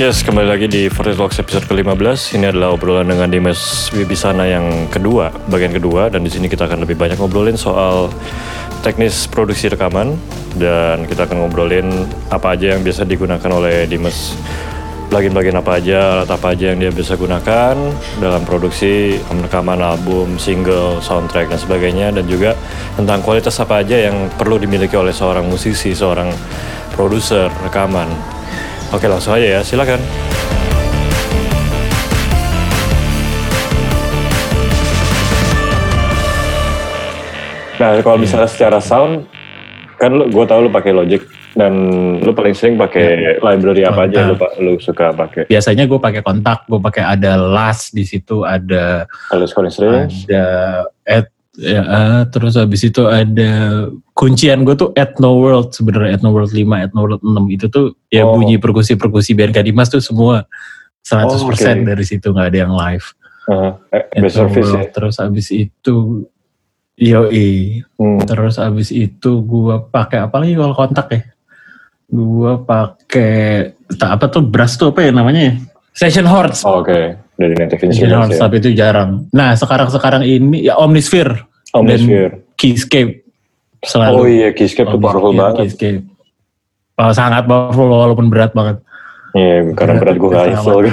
Yes, kembali lagi di Forty Talks episode ke-15. Ini adalah obrolan dengan Dimas Wibisana yang kedua, bagian kedua. Dan di sini kita akan lebih banyak ngobrolin soal teknis produksi rekaman. Dan kita akan ngobrolin apa aja yang biasa digunakan oleh Dimas. Plugin-plugin apa aja, alat apa aja yang dia bisa gunakan dalam produksi rekaman album, single, soundtrack, dan sebagainya. Dan juga tentang kualitas apa aja yang perlu dimiliki oleh seorang musisi, seorang produser rekaman. Oke langsung aja ya, silakan. Nah kalau misalnya secara sound, kan lu, gue tau lu pakai Logic dan lu paling sering pakai library apa aja lu, lu suka pakai? Biasanya gue pakai kontak, gue pakai ada last di situ, ada Strings, ada at ya, eh, terus habis itu ada kuncian gue tuh Ethno World sebenarnya Ethno World 5, Ethno World 6 itu tuh ya Oh. bunyi perkusi-perkusi BNK Dimas tuh semua 100% Oh, oke. dari situ nggak ada yang live. uh, eh, best service ya. World. Terus habis itu Yoi, Hmm. terus habis itu gua pakai apa lagi kalau kontak ya? Gua pakai tak apa tuh brass tuh apa ya namanya ya? Session Horns. Oh, Oke, dari Native Session Instruments Horns, ya. tapi itu jarang. Nah sekarang-sekarang ini ya Omnisphere Omnisphere. dan Keyscape selalu. Oh iya, Keyscape tuh powerful banget. Keyscape. Oh, sangat powerful walaupun berat banget. Iya, karena berat gue gak Berat hafal.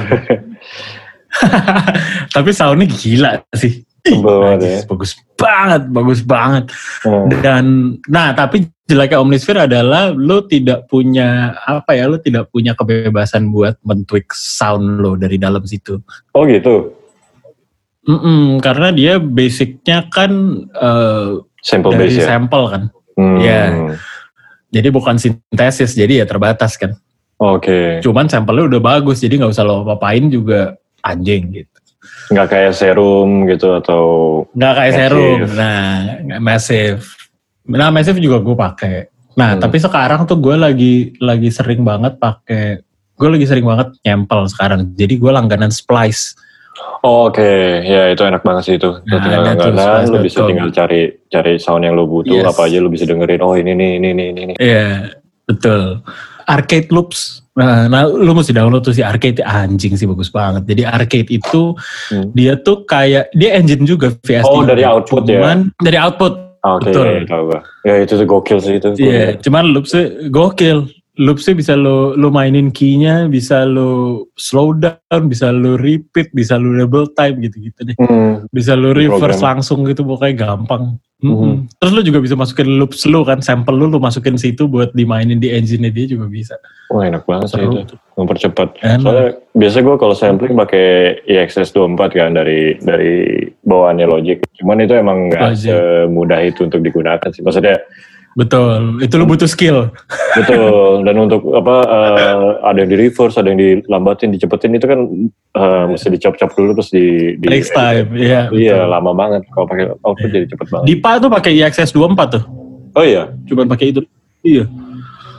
Tapi soundnya gila sih. Banget ya. Bagus banget, bagus banget. Hmm. Dan nah tapi jeleknya Omnisphere adalah lo tidak punya apa ya lo tidak punya kebebasan buat mentweak sound lo dari dalam situ. Oh gitu, Mm-mm, karena dia basicnya kan eh, sample dari base ya. sampel kan. Hmm. Iya. Jadi bukan sintesis, jadi ya terbatas kan. Oke, Cuman sampelnya udah bagus, jadi nggak usah lo apain juga anjing gitu. nggak kayak serum gitu atau Nggak kayak Massive. serum. Nah, massive. Nah, massive juga gue pakai. Nah, Hmm. tapi sekarang tuh gue lagi lagi sering banget pakai gue lagi sering banget nyempel sekarang. Jadi gue langganan Splice. Oh, Oke, ya itu enak banget sih itu. Nah, tinggal langganan, lu bisa tinggal cari cari sound yang lu butuh, Yes. apa aja lu bisa dengerin. Oh ini nih, ini nih, ini nih. Iya, betul. Arcade Loops. Nah, nah, lu mesti download tuh si Arcade anjing sih bagus banget. Jadi Arcade itu Hmm. dia tuh kayak dia engine juga VST. Oh, dari output ya? Cuman dari output. Ah, Oke, Betul. ya. Ya itu tuh gokil sih itu. Iya, cuman loopsnya gokil. Loopsnya bisa lo lo mainin key-nya, bisa lo slow down, bisa lo repeat, bisa lo double time gitu-gitu deh. Hmm. Bisa lo reverse Program. langsung gitu pokoknya gampang. Mhm. Mm-mm. Terus lo juga bisa masukin loops lo kan, sample lo lo masukin situ buat dimainin di engine dia juga bisa. Wah enak banget sih Seru itu. Mempercepat. Enak. Soalnya biasa gue kalau sampling pakai IXS 24 kan dari dari bawaannya Logic. Cuman itu emang nggak semudah itu untuk digunakan sih. Maksudnya Betul, itu lo butuh skill. betul. Dan untuk apa eh, ada yang di reverse, ada yang dilambatin, dicepetin itu kan eh, mesti dicop-cop dulu terus di, di Next time, iya. Iya betul. lama banget. Kalau pakai output jadi cepet banget. Dipa tuh pakai IXS 24 tuh, Oh iya. cuman pakai itu. Iya.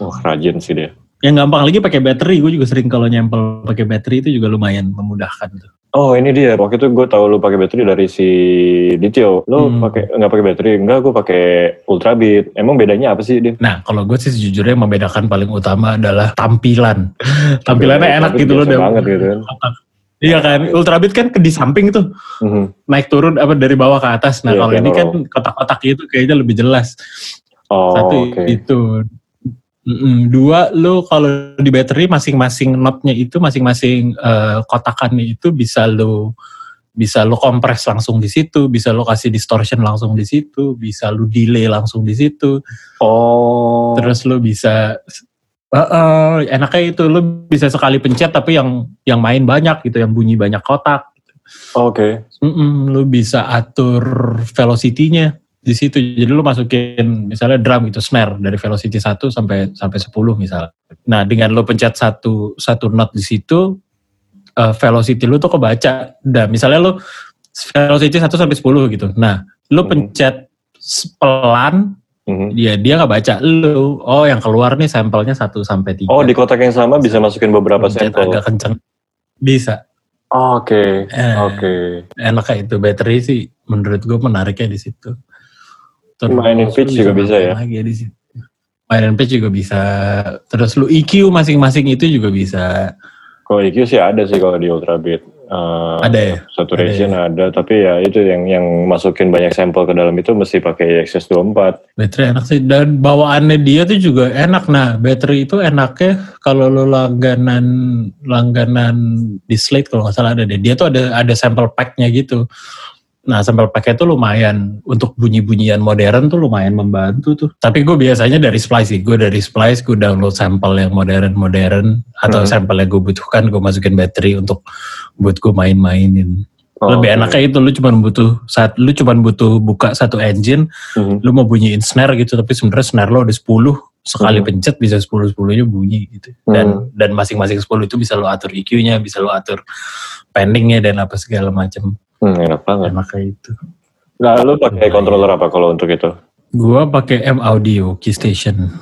Wah rajin sih dia. Yang gampang lagi pakai battery, gue juga sering kalau nyempel pakai battery itu juga lumayan memudahkan tuh. Oh ini dia. Waktu itu gue tahu lu pakai baterai dari si Ditio. Lu Hmm. pakai nggak pakai baterai? Enggak, gue pakai Ultrabeat. Emang bedanya apa sih dia? Nah, kalau gue sih sejujurnya yang membedakan paling utama adalah tampilan. Tampilannya enak gitu loh. banget gitu kan. Iya kan, Ultrabeat kan ke di samping tuh, Mhm. naik turun apa dari bawah ke atas. Nah, Iya, kalau piano ini kan roll. kotak-kotak itu kayaknya lebih jelas. Oh Satu oke. itu. Mm-mm. Dua, lo kalau di battery masing-masing knobnya itu, masing-masing eh, kotakannya itu bisa lo bisa lo kompres langsung di situ, bisa lo kasih distortion langsung di situ, bisa lo delay langsung di situ. Oh. terus lu bisa eh, eh, enaknya itu lu bisa sekali pencet tapi yang yang main banyak gitu yang bunyi banyak kotak Oke. Mm-mm, lu bisa atur velocity-nya di situ jadi lu masukin misalnya drum itu snare dari velocity 1 sampai sampai 10 misalnya nah dengan lu pencet satu satu note di situ eh, velocity lu tuh kebaca dan misalnya lu velocity 1 sampai 10 gitu nah lu Hmm. pencet pelan Mhm. dia dia nggak baca lu oh yang keluar nih sampelnya 1 sampai 3 Oh di kotak yang sama bisa masukin beberapa Pencet sampel. agak kenceng bisa Oh, Oke. Eh. Oke. enak kayak itu battery sih menurut gue menariknya di situ Terus Mainin pitch juga bisa ya? lagi di situ mainin pitch juga bisa terus lu EQ masing-masing itu juga bisa Kalau EQ sih ada sih kalau di Ultra Beat. Uh, Ada ya? Saturation ada, tapi ya itu yang yang masukin banyak sampel ke dalam itu mesti pakai XS24. Baterai enak sih dan bawaannya dia tuh juga enak. Nah, baterai itu enaknya kalau lo langganan langganan di Slate kalau nggak salah ada deh. Dia tuh ada ada sampel packnya gitu. Nah, sampel packnya tuh lumayan untuk bunyi-bunyian modern tuh lumayan membantu tuh. Tapi gue biasanya dari Splice sih. Gue dari Splice gue download sampel yang modern-modern atau Hmm. sampel yang gue butuhkan gue masukin baterai untuk buat gue main-mainin. Oh, Lebih enaknya itu lu cuma butuh saat lu cuma butuh buka satu engine Mhm. lu mau bunyiin snare gitu tapi sebenarnya snare lo ada 10 sekali Hmm. pencet bisa 10 10 nya bunyi gitu dan dan masing-masing 10 itu bisa lo atur EQ-nya bisa lo atur pendingnya dan apa segala macam Hmm, enak banget. enak kayak itu Nah, lu pakai controller apa kalau untuk itu? gua pakai M Audio Key Station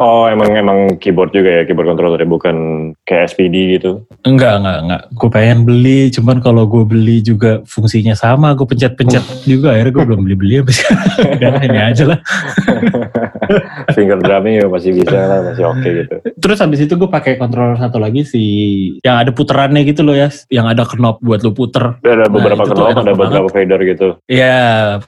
Oh, emang emang keyboard juga ya, keyboard controller bukan kayak SPD gitu. enggak enggak enggak. Gue pengen beli cuman kalau gue beli juga fungsinya sama. Gue pencet-pencet juga akhirnya gue belum beli-beli habis udah ini aja lah. Finger drumming ya masih bisa lah, masih oke gitu. Terus habis itu gue pakai controller satu lagi si yang ada puterannya gitu loh ya, yang ada knob buat lu puter. Ada Nah, beberapa tuh knob, ada beberapa fader gitu. Iya,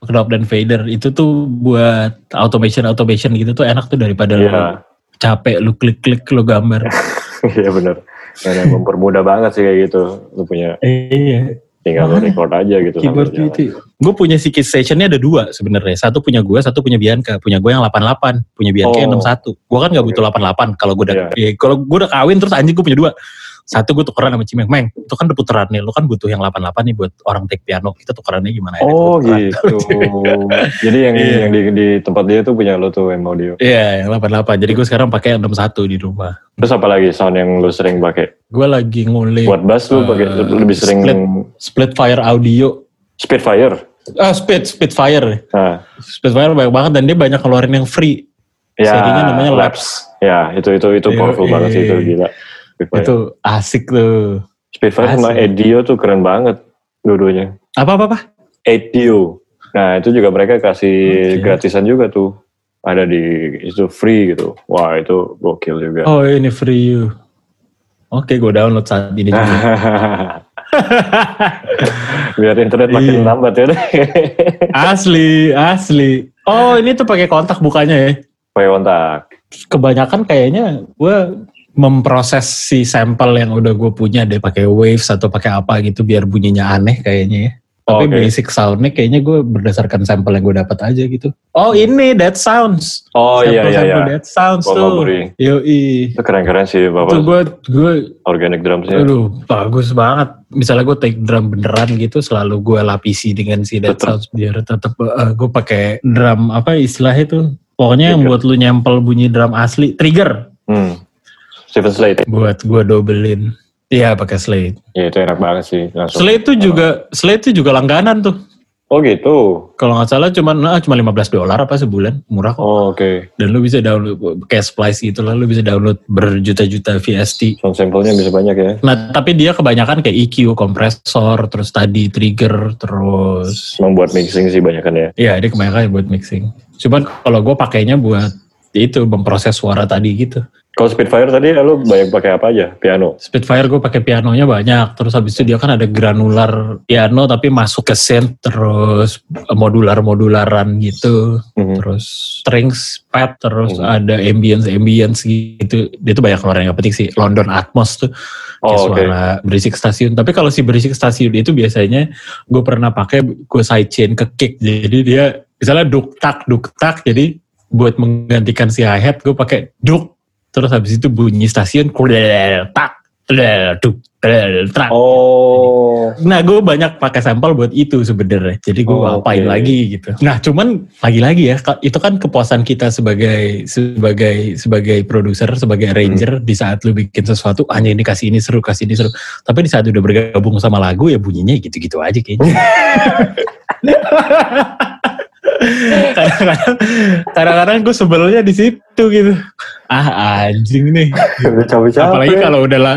knob dan fader. Itu tuh buat automation automation gitu tuh enak tuh daripada Iya, capek lu klik-klik lu gambar. iya bener. Dan yang mempermudah banget sih kayak gitu. Lu punya iya, tinggal lu record aja gitu. keyboard itu. Gue punya si key stationnya ada dua sebenarnya. Satu punya gue, satu punya Bianca. Punya gue yang 88, punya Bianca yang Oh. 61. Gue kan nggak butuh 88 kalau gue udah Iya. ya, kalau gue udah kawin terus anjing gue punya dua. Satu gue tukeran sama Cimeng, Meng, itu kan udah puteran nih, lu kan butuh yang 88 nih buat orang take piano, kita tukerannya gimana ya? Oh gitu. Jadi yang Iya. yang di, di tempat dia tuh punya lo tuh M audio. Iya, yang 88. Jadi gue sekarang pakai yang 61 di rumah. Terus apa lagi sound yang lu sering pakai? Gue lagi ngulik Buat bass lu Eh, pakai lebih sering split. Spitfire Audio. Spitfire. Ah, Spit, Spitfire. Nah, Spitfire banyak banget dan dia banyak keluarin yang free. ya Serinya namanya Labs. Ya, itu itu itu Iya, powerful iya. banget sih itu gila. Spitfire. Itu asik tuh. Spitfire sama asik. Edio tuh keren banget dua-duanya. Apa-apa-apa? Edio. Nah, itu juga mereka kasih Oke. gratisan juga tuh. Ada di itu free gitu. Wah, itu gokil juga. Oh ini free you. Oke, gue download saat ini juga. Biar internet makin Iya. lambat ya. asli, asli. Oh ini tuh pakai kontak bukannya ya? Pakai kontak. Kebanyakan kayaknya gue memproses si sampel yang udah gue punya deh pakai waves atau pakai apa gitu biar bunyinya aneh kayaknya ya. Tapi Oke. basic soundnya kayaknya gue berdasarkan sampel yang gue dapat aja gitu. Oh ini Dead Sounds. Oh iya iya iya. Dead Sounds Bapak tuh. Buri. Yoi. Itu keren-keren sih Itu Bapak. gue gue Organic drumsnya. Aduh, bagus banget. Misalnya gue take drum beneran gitu, selalu gue lapisi dengan si Tetep. Sounds biar tetap gue pakai drum apa istilah itu. Pokoknya yang Trigger. buat lu nyempel bunyi drum asli, trigger Hmm. Stephen Slade. buat gue dobelin. Iya pakai Slate. Ya itu enak banget sih. Langsung. Slate tuh juga Slate tuh juga langganan tuh. Oh gitu. Kalau nggak salah cuma nah, cuma 15 dolar apa sebulan, murah kok. Oh oke. Dan lu bisa download kayak Splice gitu lah, lu bisa download berjuta-juta VST. Sound sample-nya bisa banyak ya. Nah, tapi dia kebanyakan kayak EQ, kompresor, terus tadi trigger, terus Membuat mixing sih banyak kan ya. Iya, dia kebanyakan buat mixing. Cuman kalau gue pakainya buat itu memproses suara tadi gitu. Kalau Spitfire tadi lu banyak pakai apa aja? Piano. Spitfire gue pakai pianonya banyak. Terus habis itu dia kan ada granular piano tapi masuk ke synth terus modular-modularan gitu. Mhm. Terus strings pad terus Hmm. ada ambience ambience gitu. Dia tuh banyak keluaran yang penting sih. London Atmos tuh kayak Oh suara berisik stasiun. Tapi kalau si berisik stasiun itu biasanya gue pernah pakai gue sidechain ke kick. Jadi dia misalnya duk tak duk tak. Jadi buat menggantikan si hi hat gue pakai duk. Terus habis itu bunyi stasiun kudel tak kudel duk kudel tak. Oh. Nah gue banyak pakai sampel buat itu sebenarnya. Jadi gue Oh, apain oke. lagi gitu. Nah cuman lagi-lagi ya itu kan kepuasan kita sebagai sebagai sebagai produser, sebagai arranger di saat lu bikin sesuatu hanya ini kasih ini seru, kasih ini seru. Tapi di saat udah bergabung sama lagu ya bunyinya gitu-gitu aja kayaknya. kadang-kadang kadang-kadang gue sebelnya di situ gitu. Ah anjing nih. Apalagi kalau udah lah,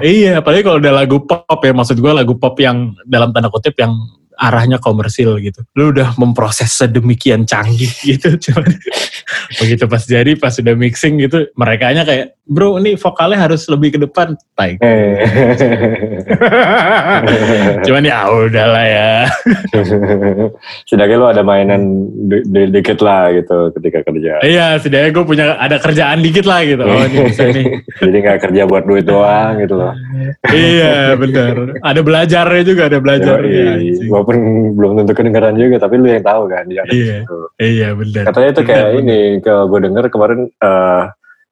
iya, apalagi kalau udah lagu pop ya, maksud gue lagu pop yang dalam tanda kutip yang arahnya komersil gitu. Lu udah memproses sedemikian canggih gitu. Cuman begitu pas jadi pas udah mixing gitu, mereka kayak bro ini vokalnya harus lebih ke depan. Baik. Eh. Cuman ya udahlah ya. Sedangkan lu ada mainan di, di- dikit lah gitu ketika kerja. Iya, setidaknya gue punya ada kerjaan dikit lah gitu. Oh ini bisa nih. Jadi nggak kerja buat duit doang gitu loh. iya benar. Ada belajarnya juga, ada belajarnya. Yoi. anjing. Walaupun belum tentu kedengeran juga, tapi lu yang tahu kan. Di Iya. situ. Iya benar. Katanya itu kayak Benar, ini, kalau gue denger kemarin eh,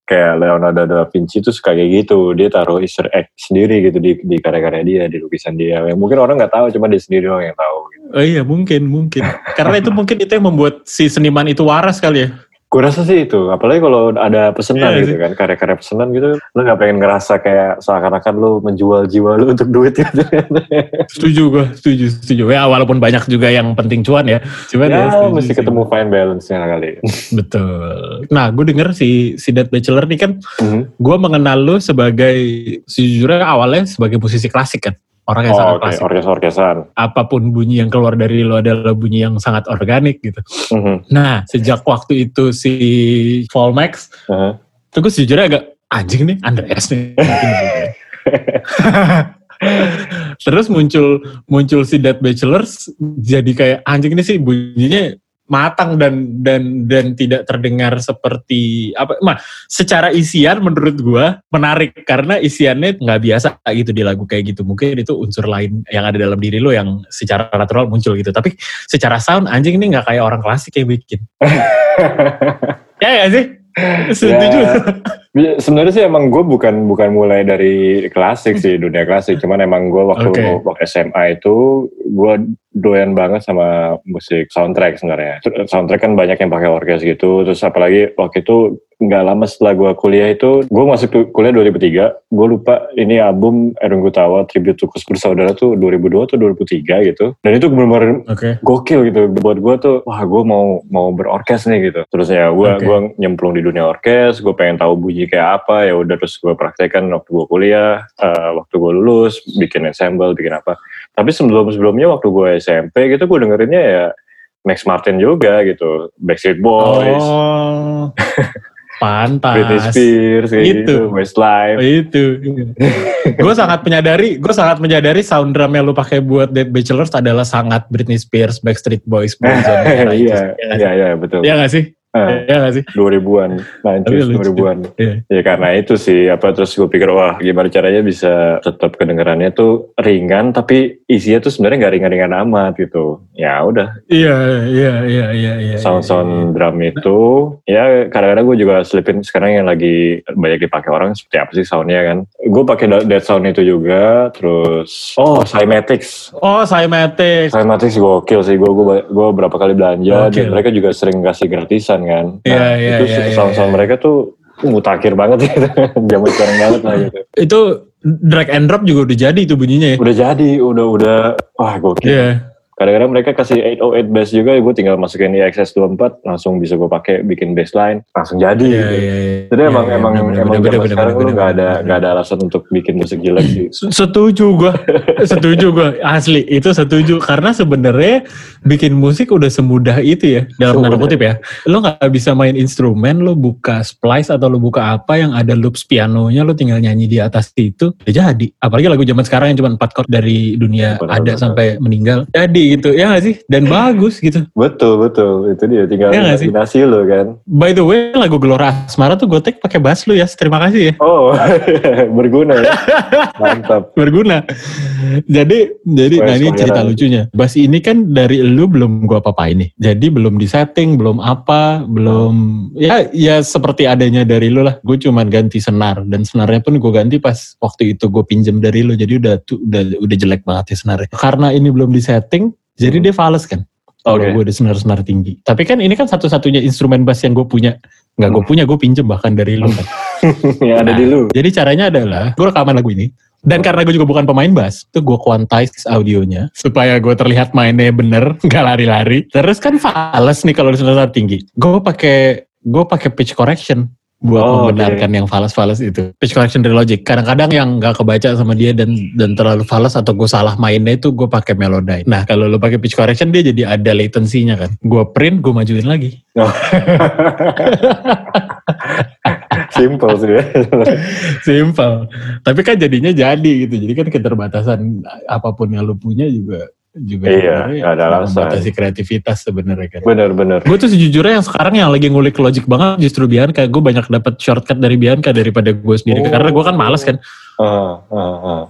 kayak Leonardo da Vinci tuh suka kayak gitu. Dia taruh easter egg sendiri gitu di, di karya-karya dia, di lukisan dia. Yang mungkin orang nggak tahu, cuma dia sendiri doang yang tahu. Gitu. Oh iya mungkin mungkin. Karena itu mungkin itu yang membuat si seniman itu waras kali ya. Gue rasa sih itu, apalagi kalau ada pesanan Iya gitu sih. kan, karya-karya pesanan gitu, lu nggak pengen ngerasa kayak seakan-akan lu menjual jiwa lu untuk duit gitu kan. Setuju gue, setuju, setuju. Ya walaupun banyak juga yang penting cuan ya. Cuman ya, ya, setuju mesti sih. ketemu fine balance-nya kali. Betul. Nah gue denger si si Dead Bachelor nih kan, Mhm. gue mengenal lu sebagai sejujurnya awalnya sebagai musisi klasik kan. Orang yang Oh, sangat oke, klasik. orkes-orkesan. Apa pun bunyi yang keluar dari lo adalah bunyi yang sangat organik gitu. Mhm. Nah sejak waktu itu si Volmax, Mhm. itu gue sejujurnya agak anjing nih, Andreas nih. Mungkin ya. Terus muncul muncul si Dead Bachelors jadi kayak anjing ini sih bunyinya matang dan dan dan tidak terdengar seperti apa mah secara isian menurut gua menarik karena isiannya nggak biasa gitu di lagu kayak gitu. Mungkin itu unsur lain yang ada dalam diri lo yang secara natural muncul gitu. Tapi secara sound anjing ini nggak kayak orang klasik yang bikin. Ya gak sih Ya, sebenarnya sih emang gue bukan bukan mulai dari klasik sih dunia klasik, cuman emang gue waktu Oke. waktu SMA itu gue doyan banget sama musik soundtrack sebenarnya. Soundtrack kan banyak yang pakai orkes gitu, terus apalagi waktu itu nggak lama setelah gue kuliah itu, gue masuk kuliah 2003, gue lupa ini album Erwin Gutawa Tribute to Kus Bersaudara tuh 2002 atau 2003 gitu, dan itu benar-benar oke. gokil gitu. Buat gue tuh wah gue mau mau berorkes nih gitu. Terus ya gue Oke. gua nyemplung di dunia orkes gue pengen tahu bunyi kayak apa ya udah terus gue praktekkan waktu gue kuliah eh, waktu gue lulus bikin ensemble bikin apa. Tapi sebelum sebelumnya waktu gue SMP gitu gue dengerinnya ya Max Martin juga gitu. Backstreet Boys. Oh pantas Britney Spears kayak Itu. gitu Westlife itu. gue sangat menyadari, gue sangat menyadari sound drum yang lu pakai buat Dead Bachelors adalah sangat Britney Spears, Backstreet Boys, iya Ya iya sih? iya betul Iya gak sih? Eh, Iya gak sih? 2000-an Tapi 90s lucu. 2000-an Iya. Ya karena itu sih apa terus gue pikir wah gimana caranya bisa tetap kedengarannya tuh ringan tapi isinya tuh sebenarnya nggak ringan-ringan amat gitu. Ya udah Iya, iya, iya, iya, iya. sound-sound drum itu ya kadang-kadang gue juga selipin sekarang yang lagi banyak dipakai orang seperti apa sih soundnya kan. Gue pakai dead sound itu juga terus oh Cymatics. Oh, Cymatics. Cymatics gokil sih gue gue gue berapa kali belanja dan Gokil. mereka juga sering kasih gratisan kan. Iya, iya, itu iya, iya, sound-sound iya. mereka tuh mutakhir banget gitu. Zaman sekarang banget lah gitu. Itu drag and drop juga udah jadi itu bunyinya ya. udah jadi udah udah wah gokil Iya. Kadang-kadang mereka kasih 808 bass juga gue tinggal masukin di XS24 langsung bisa gue pakai bikin bassline langsung jadi Iya, gitu. iya, iya. jadi Iya, emang iya, emang bener, emang bener, bener, sekarang bener, lu nggak bener, ada bener. nggak ada alasan untuk bikin musik jelek sih Setuju gue, setuju gue asli itu setuju karena sebenarnya bikin musik udah semudah itu ya dalam tanda kutip ya. Lo nggak bisa main instrumen, lo buka splice atau lo buka apa yang ada loops pianonya, lo tinggal nyanyi di atas itu, udah jadi. Apalagi lagu zaman sekarang yang cuma empat chord dari dunia Benar, ada benar. sampai meninggal, jadi gitu ya nggak sih? Dan bagus gitu. betul betul itu dia tinggal sih? imajinasi lo kan By the way, lagu Gelora Asmara tuh gue take pakai bass lu ya, terima kasih ya. oh berguna ya mantap berguna. Jadi jadi nah ini cerita lucunya. Bass ini kan dari lu belum gua apa-apain nih. Jadi belum di setting, belum apa, belum ya ya seperti adanya dari lu lah. Gue cuman ganti senar dan senarnya pun gue ganti pas waktu itu gue pinjem dari lu. Jadi udah udah udah jelek banget ya senarnya. Karena ini belum di setting, jadi Hmm. dia fals kan. Kalau Oke. gue ada senar-senar tinggi. Tapi kan ini kan satu-satunya instrumen bass yang gue punya. Nggak gue Hmm. punya, gue pinjem bahkan dari lu kan. yang ada Nah, di lu Jadi caranya adalah gue rekaman lagu ini dan karena gue juga bukan pemain bass, itu gue quantize audionya supaya gue terlihat mainnya bener, nggak lari-lari. Terus kan fals nih kalau di senar tinggi. Gue pakai gue pakai pitch correction. Buat Oh, membenarkan yang falas-falas itu. Pitch correction dari Logic. Kadang-kadang yang nggak kebaca sama dia dan dan terlalu falas atau gue salah mainnya itu gue pakai Melodyne. Nah kalau lu pakai pitch correction dia jadi ada latency-nya kan. Gue print, gue majuin lagi. Oh. Simple sih ya. Simple. Tapi kan jadinya jadi gitu. Jadi kan keterbatasan apa pun yang lu punya juga juga Iya, nggak ada alasan. membatasi kreativitas sebenarnya kan. Bener-bener. Gue tuh sejujurnya yang sekarang yang lagi ngulik logic banget justru Bianca. Gue banyak dapat shortcut dari Bianca daripada gue sendiri. Oh. Karena gue kan males kan. Ah, ah, ah.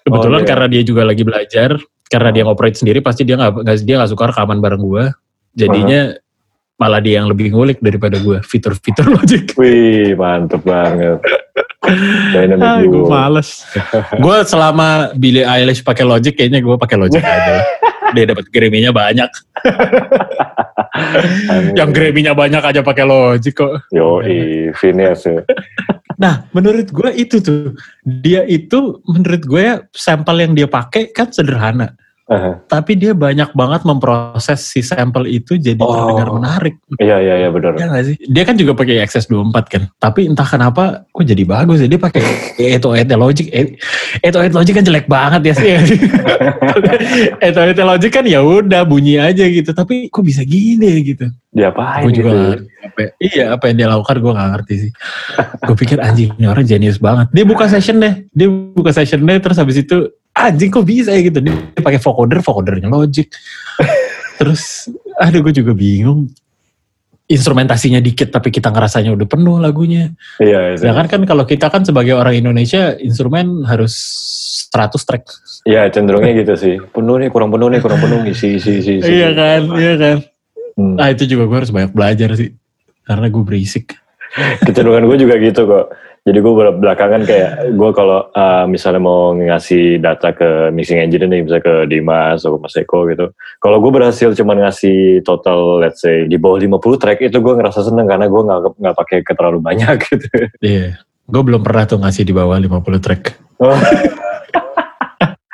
Kebetulan Oh, iya. karena dia juga lagi belajar. Karena dia ngoperate sendiri pasti dia nggak nggak- dia nggak suka rekaman bareng gue. Jadinya malah dia yang lebih ngulik daripada gue fitur-fitur logic. Wih, mantep banget. Dynamic Ah, gue males. gue selama Billie Eilish pakai Logic, kayaknya gue pakai Logic aja. Dia dapat Grammy-nya banyak. Yang Grammy-nya banyak aja pakai Logic kok. Yo, Phineas ya. Nah, menurut gue itu tuh, dia itu menurut gue ya sampel yang dia pakai kan sederhana. Aha. Tapi dia banyak banget memproses si sampel itu jadi Oh. terdengar menarik. Iya, iya, iya benar. Ya sih? Dia kan juga pakai XS24 kan. Tapi entah kenapa kok jadi bagus ya. Dia pakai Eto Eto Logic. Eto Eto Logic kan jelek banget ya sih. Eto Eto Logic kan ya udah bunyi aja gitu. Tapi kok bisa gini gitu. Diapain Gue gitu? juga. Apa, iya apa yang dia lakukan gue gak ngerti sih. gue pikir anjing ini orang jenius banget. Dia buka session deh. Dia buka session deh terus habis itu anjing kok bisa ya gitu. Dia pakai vocoder, vocodernya Logic. terus aduh gue juga bingung. Instrumentasinya dikit tapi kita ngerasanya udah penuh lagunya. Iya, itu. Sedangkan kan kalau kita kan sebagai orang Indonesia instrumen harus 100 track. Iya, cenderungnya gitu sih. Penuh nih, kurang penuh nih, kurang penuh. Isi, isi, isi. isi. Iya kan, iya kan. Hmm. Nah itu juga gue harus banyak belajar sih. Karena gue berisik. kecenderungan gue juga gitu kok. Jadi gue belakangan kayak gue kalau uh, misalnya mau ngasih data ke mixing engineer nih, misalnya ke Dimas atau Mas Eko gitu. Kalau gue berhasil cuma ngasih total let's say di bawah 50 track itu gue ngerasa seneng karena gue nggak nggak pakai ke terlalu banyak gitu. Iya. Gue belum pernah tuh ngasih di bawah 50 track. Oh,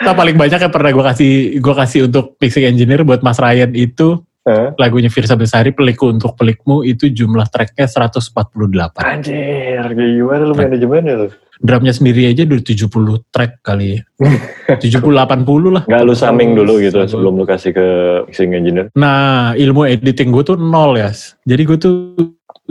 Nah, paling banyak yang pernah gue kasih gue kasih untuk mixing engineer buat Mas Ryan itu eh, lagunya Firsa Besari Pelikku untuk Pelikmu itu jumlah tracknya 148. anjir, gimana lu manajemennya lu? Drumnya sendiri aja udah 70 track kali ya. 70-80 lah. Nggak lu summing dulu gitu Sama. sebelum lu kasih ke mixing engineer? Nah ilmu editing gue tuh nol ya. Jadi gue tuh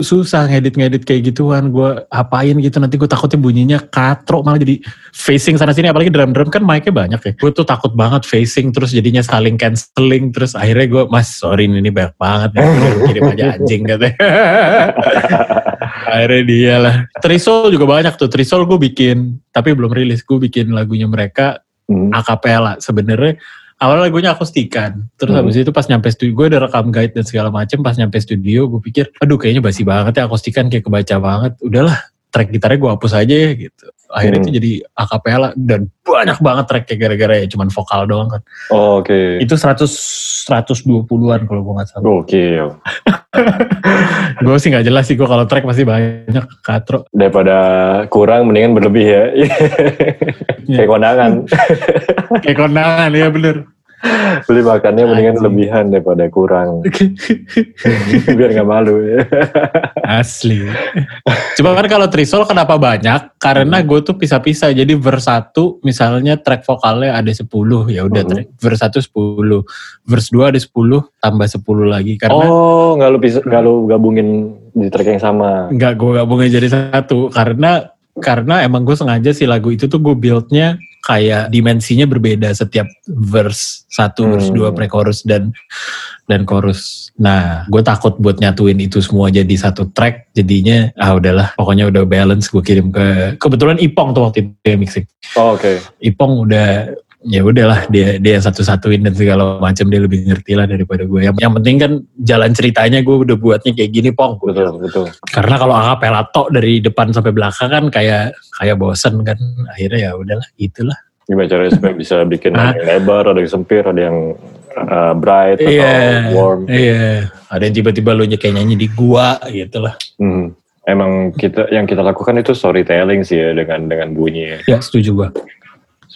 susah ngedit-ngedit kayak gituan. Gue apain gitu nanti gue takutnya bunyinya katro malah jadi facing sana sini. Apalagi drum-drum kan mic-nya banyak ya. Gue tuh takut banget facing terus jadinya saling cancelling. Terus akhirnya gue mas sorry ini ini banyak banget. Ya. Kirim aja anjing katanya. akhirnya dia lah. Trisol juga banyak tuh. Trisol gue bikin tapi belum rilis. Gue bikin lagunya mereka Hmm. akapela sebenarnya awal lagunya akustikan. Terus Hmm. habis itu pas nyampe studio gue udah rekam guide dan segala macem pas nyampe studio gue pikir aduh kayaknya basi banget ya akustikan kayak kebaca banget. Udahlah track gitarnya gue hapus aja ya gitu akhirnya Hmm. itu jadi akapela dan banyak banget tracknya gara-gara ya cuman vokal doang kan Oh, Oke. itu 100 120-an kalau gue nggak salah Gokil. gue sih nggak jelas sih gue kalau track masih banyak katro Daripada kurang mendingan berlebih ya. Kayak kondangan. kayak kondangan ya bener Beli makannya mendingan Anjing. lebihan daripada kurang. Biar nggak malu ya. Asli. Cuma kan kalau Trisol kenapa banyak? Karena gue tuh pisah-pisah. Jadi verse 1 misalnya track vokalnya ada 10. Ya udah Mhm. track verse 1 10. Verse 2 ada 10 tambah 10 lagi. Karena Oh, nggak lu nggak lu gabungin di track yang sama. nggak gue gabungin jadi satu. Karena karena emang gue sengaja sih lagu itu tuh gue buildnya kayak dimensinya berbeda setiap verse 1, verse Hmm. 2, pre-chorus dan dan chorus. Nah, gue takut buat nyatuin itu semua jadi satu track, jadinya ah udahlah, pokoknya udah balance gue kirim ke kebetulan Ipong tuh waktu itu mixing. Oh, Oke. Ipong udah ya udahlah dia dia yang satu-satuin dan segala macam dia lebih ngerti lah daripada gue. Yang, yang penting kan jalan ceritanya gue udah buatnya kayak gini Pong. Betul, betul. Karena kalau akapela tok dari depan sampai belakang kan kayak kayak bosen kan. Akhirnya ya udahlah itulah. Gimana caranya supaya bisa bikin ada yang lebar, ada yang sempit, ada yang uh, bright atau Iya. warm. Iya. Ada yang tiba-tiba lu kayak nyanyi di gua gitu lah. Hmm. Emang kita yang kita lakukan itu storytelling sih ya dengan dengan bunyi. Ya setuju gua.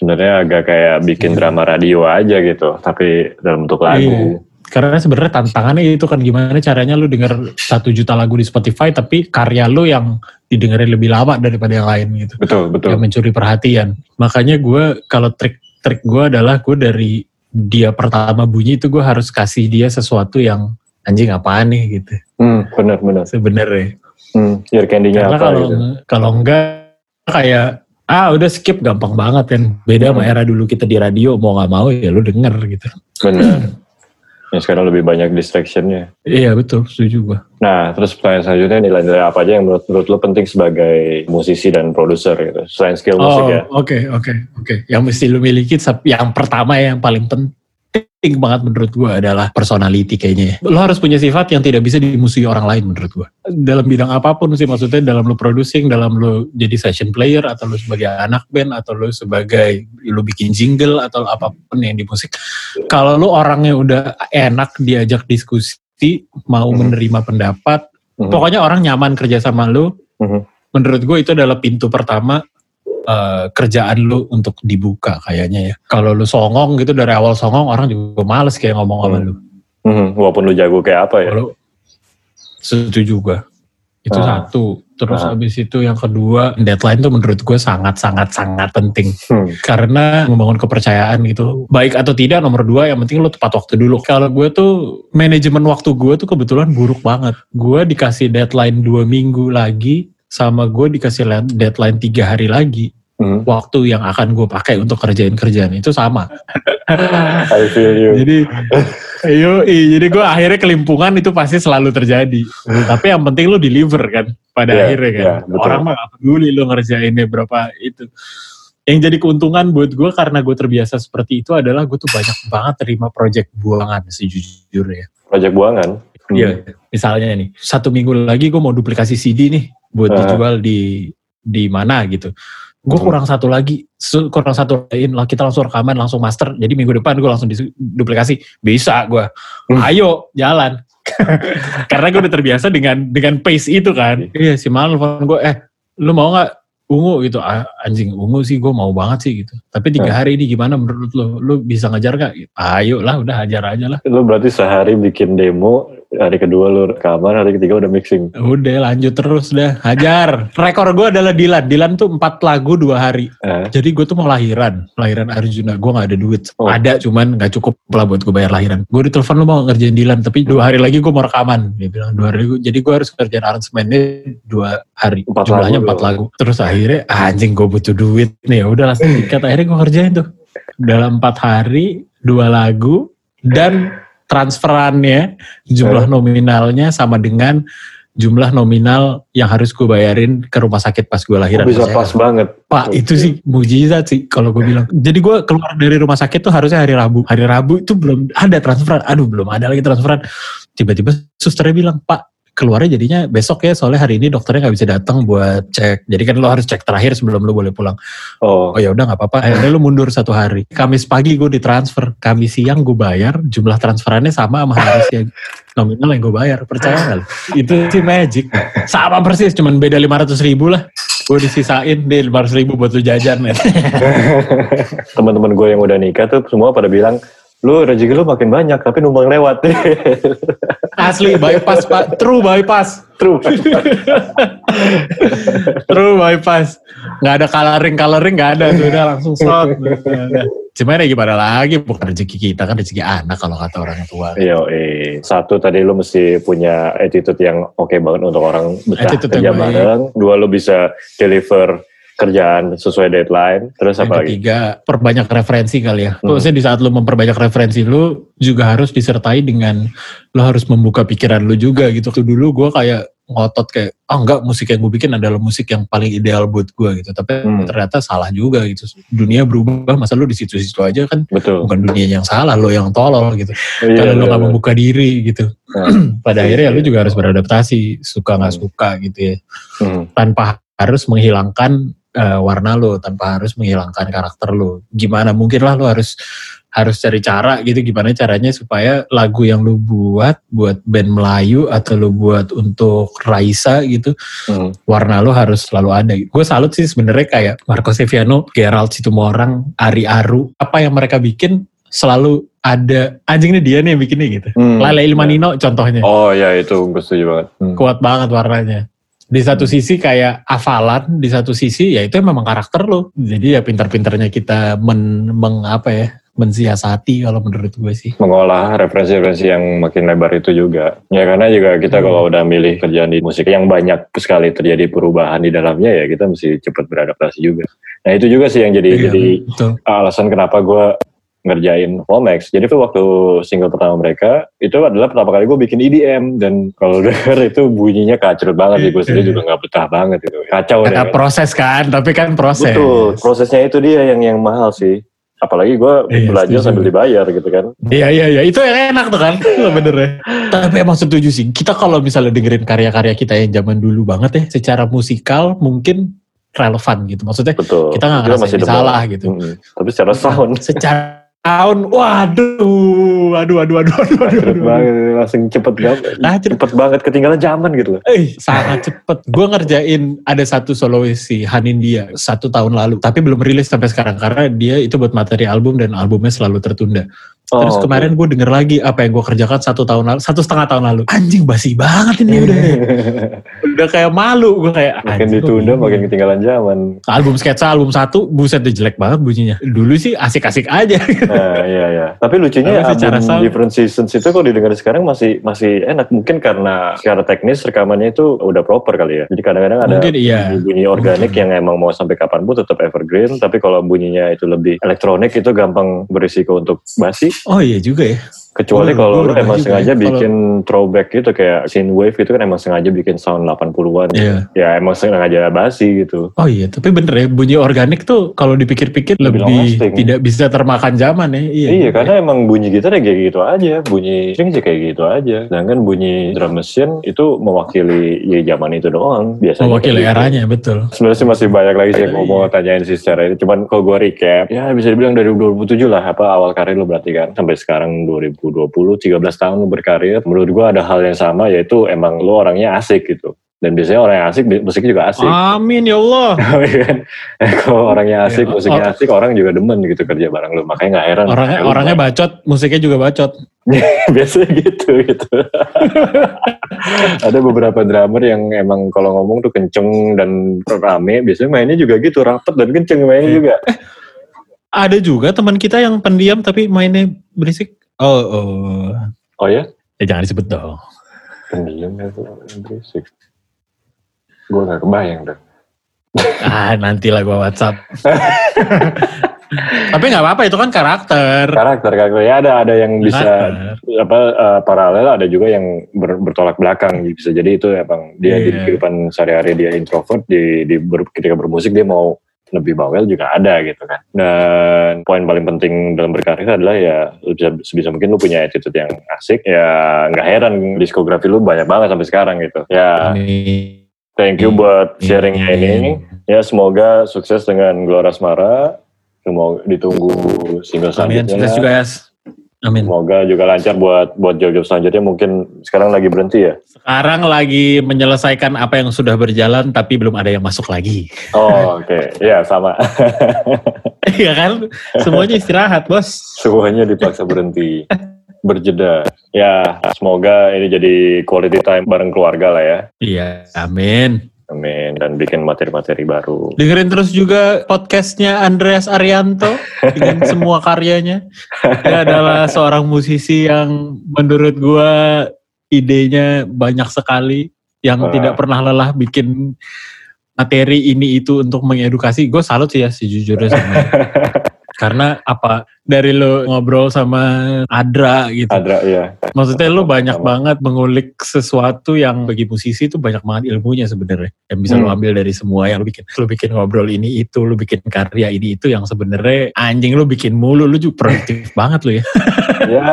Sebenarnya agak kayak bikin drama radio aja gitu, tapi dalam bentuk lagu. Iya. Karena sebenarnya tantangannya itu kan gimana caranya lu denger satu juta lagu di Spotify tapi karya lu yang didengerin lebih lama daripada yang lain gitu. Betul, betul. Yang mencuri perhatian. Makanya gue kalau trik-trik gue adalah gue dari dia pertama bunyi itu gue harus kasih dia sesuatu yang anjing apaan nih gitu. Hmm, benar, benar. Sebenarnya. Hmm, ear candy-nya apa kalau gitu. kalau enggak kayak ah udah skip gampang banget kan. Beda sama Hmm. era dulu kita di radio mau nggak mau ya lu denger gitu. Benar. Ya sekarang lebih banyak distraction-nya. Iya betul, setuju gua. Nah, terus pertanyaan selanjutnya nilai-nilai apa aja yang menurut, menurut lo penting sebagai musisi dan produser gitu? Selain skill musik Oh, ya. oke oke oke. Yang mesti lu miliki yang pertama ya, yang paling penting banget menurut gua adalah personality kayaknya. ya. Lo harus punya sifat yang tidak bisa dimusuhi orang lain menurut gua. Dalam bidang apa pun sih maksudnya dalam lo producing, dalam lo jadi session player atau lo sebagai anak band atau lo sebagai lo bikin jingle atau apa pun yang di musik. Kalau lo orangnya udah enak diajak diskusi, mau Hmm. menerima pendapat, Mhm. pokoknya orang nyaman kerja sama lo. Mhm. Menurut gue itu adalah pintu pertama eh, kerjaan lu untuk dibuka kayaknya ya. Kalau lu songong gitu dari awal songong orang juga males kayak ngomong sama Hmm. lu. Mhm, Walaupun lo jago kayak apa ya. Kalau setuju gue. Itu Ah. satu. Terus Ah. habis itu yang kedua, deadline tuh menurut gue sangat-sangat-sangat penting. Hmm. Karena membangun kepercayaan gitu. Baik atau tidak nomor dua yang penting lu tepat waktu dulu. Kalau gue tuh manajemen waktu gue tuh kebetulan buruk banget. Gue dikasih deadline dua minggu lagi sama gue dikasih deadline tiga hari lagi. Mhm. Waktu yang akan gue pakai untuk kerjain kerjaan itu sama. I feel you. jadi, ayo, jadi gue akhirnya kelimpungan itu pasti selalu terjadi. Tapi yang penting lu deliver kan pada Iya, akhirnya kan. iya, betul. Orang mah gak peduli lu ngerjainnya berapa itu. Yang jadi keuntungan buat gue karena gue terbiasa seperti itu adalah gue tuh banyak banget terima project buangan sejujurnya. Project buangan. Hmm. Iya, misalnya nih satu minggu lagi gue mau duplikasi CD nih buat Ah. dijual di di mana gitu. Gue Hmm. kurang satu lagi, kurang satu lain lah kita langsung rekaman langsung master. Jadi minggu depan gue langsung duplikasi, bisa gue. Hmm. Ayo jalan. Karena gue udah terbiasa dengan dengan pace itu kan. Iya si Mal gue, eh lu mau nggak ungu gitu? "Ah, anjing ungu sih gue mau banget sih gitu. Tapi tiga Hmm. hari ini gimana menurut lu? Lu bisa ngejar gak? Ayo lah udah hajar aja lah. Lo berarti sehari bikin demo, hari kedua lo rekaman, hari ketiga udah mixing. Udah lanjut terus dah, hajar. Rekor gue adalah Dilan. Dilan tuh empat lagu dua hari. Eh, Jadi gue tuh mau lahiran, lahiran Arjuna. Gue nggak ada duit. Oh. Ada cuman nggak cukup lah buat gue bayar lahiran. Gue ditelepon lu mau ngerjain Dilan, tapi dua hari lagi gue mau rekaman. Dia bilang dua hari. Jadi gue harus kerjain aransemennya dua hari. Empat Jumlahnya lagu empat lagu. Terus akhirnya ah, anjing gue butuh duit nih. Ya udah langsung tiket. Akhirnya gue kerjain tuh dalam empat hari dua lagu dan transferannya jumlah nominalnya sama dengan jumlah nominal yang harus gue bayarin ke rumah sakit pas gue lahiran. bisa Maksudnya, pas banget. Pak itu sih mujizat sih kalau gue bilang. Jadi gue keluar dari rumah sakit tuh harusnya hari Rabu. Hari Rabu itu belum ada transferan. Aduh belum ada lagi transferan. Tiba-tiba susternya bilang Pak keluarnya jadinya besok ya soalnya hari ini dokternya nggak bisa datang buat cek. Jadi kan lo harus cek terakhir sebelum lo boleh pulang. Oh, Oh ya udah nggak apa-apa. Akhirnya lo mundur satu hari. Kamis pagi gue ditransfer. Kamis siang gue bayar. Jumlah transferannya sama sama hari siang nominal yang gue bayar. Percaya nggak? Itu sih magic. Sama persis. Cuman beda 500 ribu lah. Gue disisain deh 500 ribu buat lu jajan. ya. teman-teman gue yang udah nikah tuh semua pada bilang, lu rezeki lu makin banyak tapi numpang lewat. Asli bypass pak. True bypass. True. True bypass. Nggak ada coloring coloring nggak ada tuh udah langsung shot. Cuman ya gimana lagi bukan rezeki kita kan rezeki anak kalau kata orang tua. Yo, eh. Satu tadi lu mesti punya attitude yang oke banget untuk orang betah Attitude kerja bareng. Dua lu bisa deliver kerjaan sesuai deadline. Terus Yang apa lagi? ketiga, perbanyak referensi kali ya. Hmm. Maksudnya di saat lu memperbanyak referensi lu juga harus disertai dengan lu harus membuka pikiran lu juga gitu. Tuh dulu gue kayak ngotot kayak, ah enggak musik yang gue bikin adalah musik yang paling ideal buat gue gitu. Tapi Hmm. ternyata salah juga gitu. Dunia berubah, masa lu di situ-situ aja kan Betul. bukan dunia yang salah, lo yang tolol gitu. Iya, Kalau lu iya, gak iya. membuka diri gitu. Nah, Pada akhirnya ya lu juga harus beradaptasi, suka nggak Hmm. suka gitu ya. hmm. tanpa harus menghilangkan eh, warna lo, tanpa harus menghilangkan karakter lo. Gimana mungkin lah lo harus harus cari cara gitu gimana caranya supaya lagu yang lo buat buat band Melayu atau lo buat untuk Raisa gitu Hmm. warna lo harus selalu ada. Gue salut sih sebenarnya kayak Marco Seviano, Gerald Situmorang, Ari Aru, apa yang mereka bikin selalu ada anjing ini dia nih yang bikinnya gitu. Hmm. Lale Ilmanino contohnya. Oh ya itu gue setuju banget. Hmm. Kuat banget warnanya. Di satu sisi kayak hafalan, di satu sisi ya itu memang karakter lo. Jadi ya pintar-pintarnya kita men, meng apa ya, mensiasati kalau menurut gue sih. mengolah referensi-referensi yang makin lebar itu juga. Ya karena juga kita Hmm. kalau udah milih kerjaan di musik yang banyak sekali terjadi perubahan di dalamnya ya kita mesti cepat beradaptasi juga. Nah itu juga sih yang jadi Iya, jadi betul. alasan kenapa gue ngerjain Womax. Jadi tuh waktu single pertama mereka itu adalah pertama kali gue bikin EDM dan kalau denger itu bunyinya kacau banget sih gue sendiri juga nggak betah banget itu. Kacau deh. Kata proses kan, tapi kan proses. Betul, prosesnya itu dia yang yang mahal sih. Apalagi gue Iya, belajar setuju. sambil dibayar gitu kan. Iya iya iya itu yang enak tuh kan bener ya. Tapi emang setuju sih. Kita kalau misalnya dengerin karya-karya kita yang zaman dulu banget ya, secara musikal mungkin relevan gitu. Maksudnya Betul. kita nggak ngerasa salah gitu. Mm-mm. Tapi secara sound Secara tahun, waduh, aduh, aduh, aduh, aduh, aduh, aduh. banget, langsung cepet banget, Nah, cepet. cepet banget ketinggalan zaman gitu loh. Eh, sangat cepet. Gue ngerjain ada satu solois si Hanindia satu tahun lalu, tapi belum rilis sampai sekarang karena dia itu buat materi album dan albumnya selalu tertunda. Terus Oh, oke. kemarin gue denger lagi apa yang gue kerjakan satu tahun lalu, satu setengah tahun lalu. Anjing basi banget ini udah. udah kayak malu gue kayak. makin ditunda, makin ketinggalan zaman. Album sketsa album satu, buset deh jelek banget bunyinya. Dulu sih asik-asik aja. Nah, iya iya. Tapi lucunya Tapi album sound- Different Seasons itu kalau didengar sekarang masih masih enak. Mungkin karena secara teknis rekamannya itu udah proper kali ya. Jadi kadang-kadang ada Mungkin iya. bunyi organik yang emang mau sampai kapan pun tetap evergreen. Tapi kalau bunyinya itu lebih elektronik itu gampang berisiko untuk basi. Oh iya juga ya. Kecuali Oh, kalau lu emang sengaja ya. Bikin throwback gitu kayak synthwave itu kan emang sengaja bikin sound 80-an. Iya. Ya emang sengaja basi gitu. Oh iya, tapi bener ya bunyi organik tuh kalau dipikir-pikir Lebih lebih, tidak bisa termakan zaman ya. Iya, Iya, karena emang bunyi gitar ya kayak gitu aja, bunyi string sih kayak gitu aja. Sedangkan bunyi drum machine itu mewakili ya zaman itu doang. Biasanya mewakili gitu. eranya betul. Sebenarnya sih masih banyak lagi sih yang Iya. mau tanyain sih secara ini. Cuman kalau gue recap, ya bisa dibilang dari 2007 lah apa awal karir lo berarti kan. Sampai sekarang 2020, 13 tahun lo berkarir. Menurut gue ada hal yang sama yaitu emang lo orangnya asik gitu. Dan biasanya orang yang asik, musiknya juga asik. Amin ya Allah. kan? Kalau orangnya asik, Iya. musiknya asik, orang juga demen gitu kerja bareng lo. Makanya gak heran. Orangnya Lu orangnya bacot, musiknya juga bacot. biasanya gitu gitu ada beberapa drummer yang emang kalau ngomong tuh kenceng dan rame biasanya mainnya juga gitu rapet dan kenceng mainnya juga Ada juga teman kita yang pendiam tapi mainnya berisik. Oh, oh. oh ya Ya jangan disebut dong. pendiam ya tuh berisik gue gak kebayang deh Ah, nantilah gua WhatsApp. tapi nggak apa-apa itu kan karakter. karakter karakter ya ada ada yang bisa Karakter. apa eh, paralel ada juga yang ber- bertolak belakang bisa jadi itu emang dia di Iya. kehidupan sehari-hari dia introvert di, di ber- ketika bermusik dia mau lebih bawel juga ada gitu kan. Dan poin paling penting dalam berkarir adalah ya lu bisa sebisa mungkin lu punya attitude yang asik. Ya nggak heran diskografi lu banyak banget sampai sekarang gitu. Ya Amin. thank you buat sharingnya ini. Ya semoga sukses dengan Gelora Asmara. Semoga ditunggu single Amin. selanjutnya. Sukses juga ya. Amin. Semoga juga lancar buat buat job-job selanjutnya mungkin sekarang lagi berhenti ya. Sekarang lagi menyelesaikan apa yang sudah berjalan tapi belum ada yang masuk lagi. Oh oke, ya sama. Iya kan? Semuanya istirahat, Bos. Semuanya dipaksa berhenti, berjeda. Ya semoga ini jadi quality time bareng keluarga lah ya. Iya, amin. Amin dan bikin materi-materi baru. Dengerin terus juga podcastnya Andreas Arianto dengan semua karyanya. Dia adalah seorang musisi yang menurut gua idenya banyak sekali yang Ah. tidak pernah lelah bikin materi ini itu untuk mengedukasi. Gue salut sih ya sejujurnya sama. Karena apa dari lo ngobrol sama Adra gitu. Adra ya. Maksudnya lu banyak Sama. banget mengulik sesuatu yang bagi musisi itu banyak banget ilmunya sebenarnya. Yang bisa lu Hmm. ambil dari semua yang lu bikin. Lu bikin ngobrol ini itu, lu bikin karya ini itu yang sebenarnya anjing lu bikin mulu, lu juga produktif banget lu ya. ya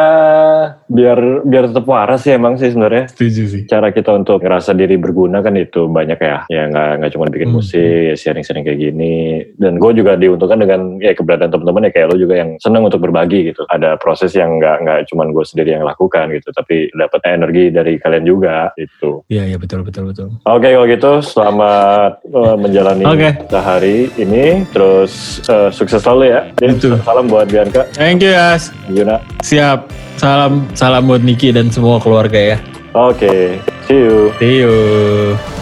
biar biar tetap waras sih emang sih sebenarnya. Setuju sih. Cara kita untuk ngerasa diri berguna kan itu banyak ya. Ya nggak nggak cuma bikin Hmm. musik, ya sharing-sharing kayak gini. Dan gue juga diuntungkan dengan ya keberadaan teman-teman ya kayak lo juga yang seneng senang untuk berbagi gitu. Ada proses yang nggak nggak cuman gue sendiri yang lakukan gitu, tapi dapat energi dari kalian juga itu. Iya iya betul betul betul. Oke kalau gitu selamat uh, menjalani Oke. sehari ini, terus uh, sukses selalu ya. Betul. salam buat Bianca, Thank you guys. Yuna. Siap. Salam salam buat Niki dan semua keluarga ya. Oke, see you. See you.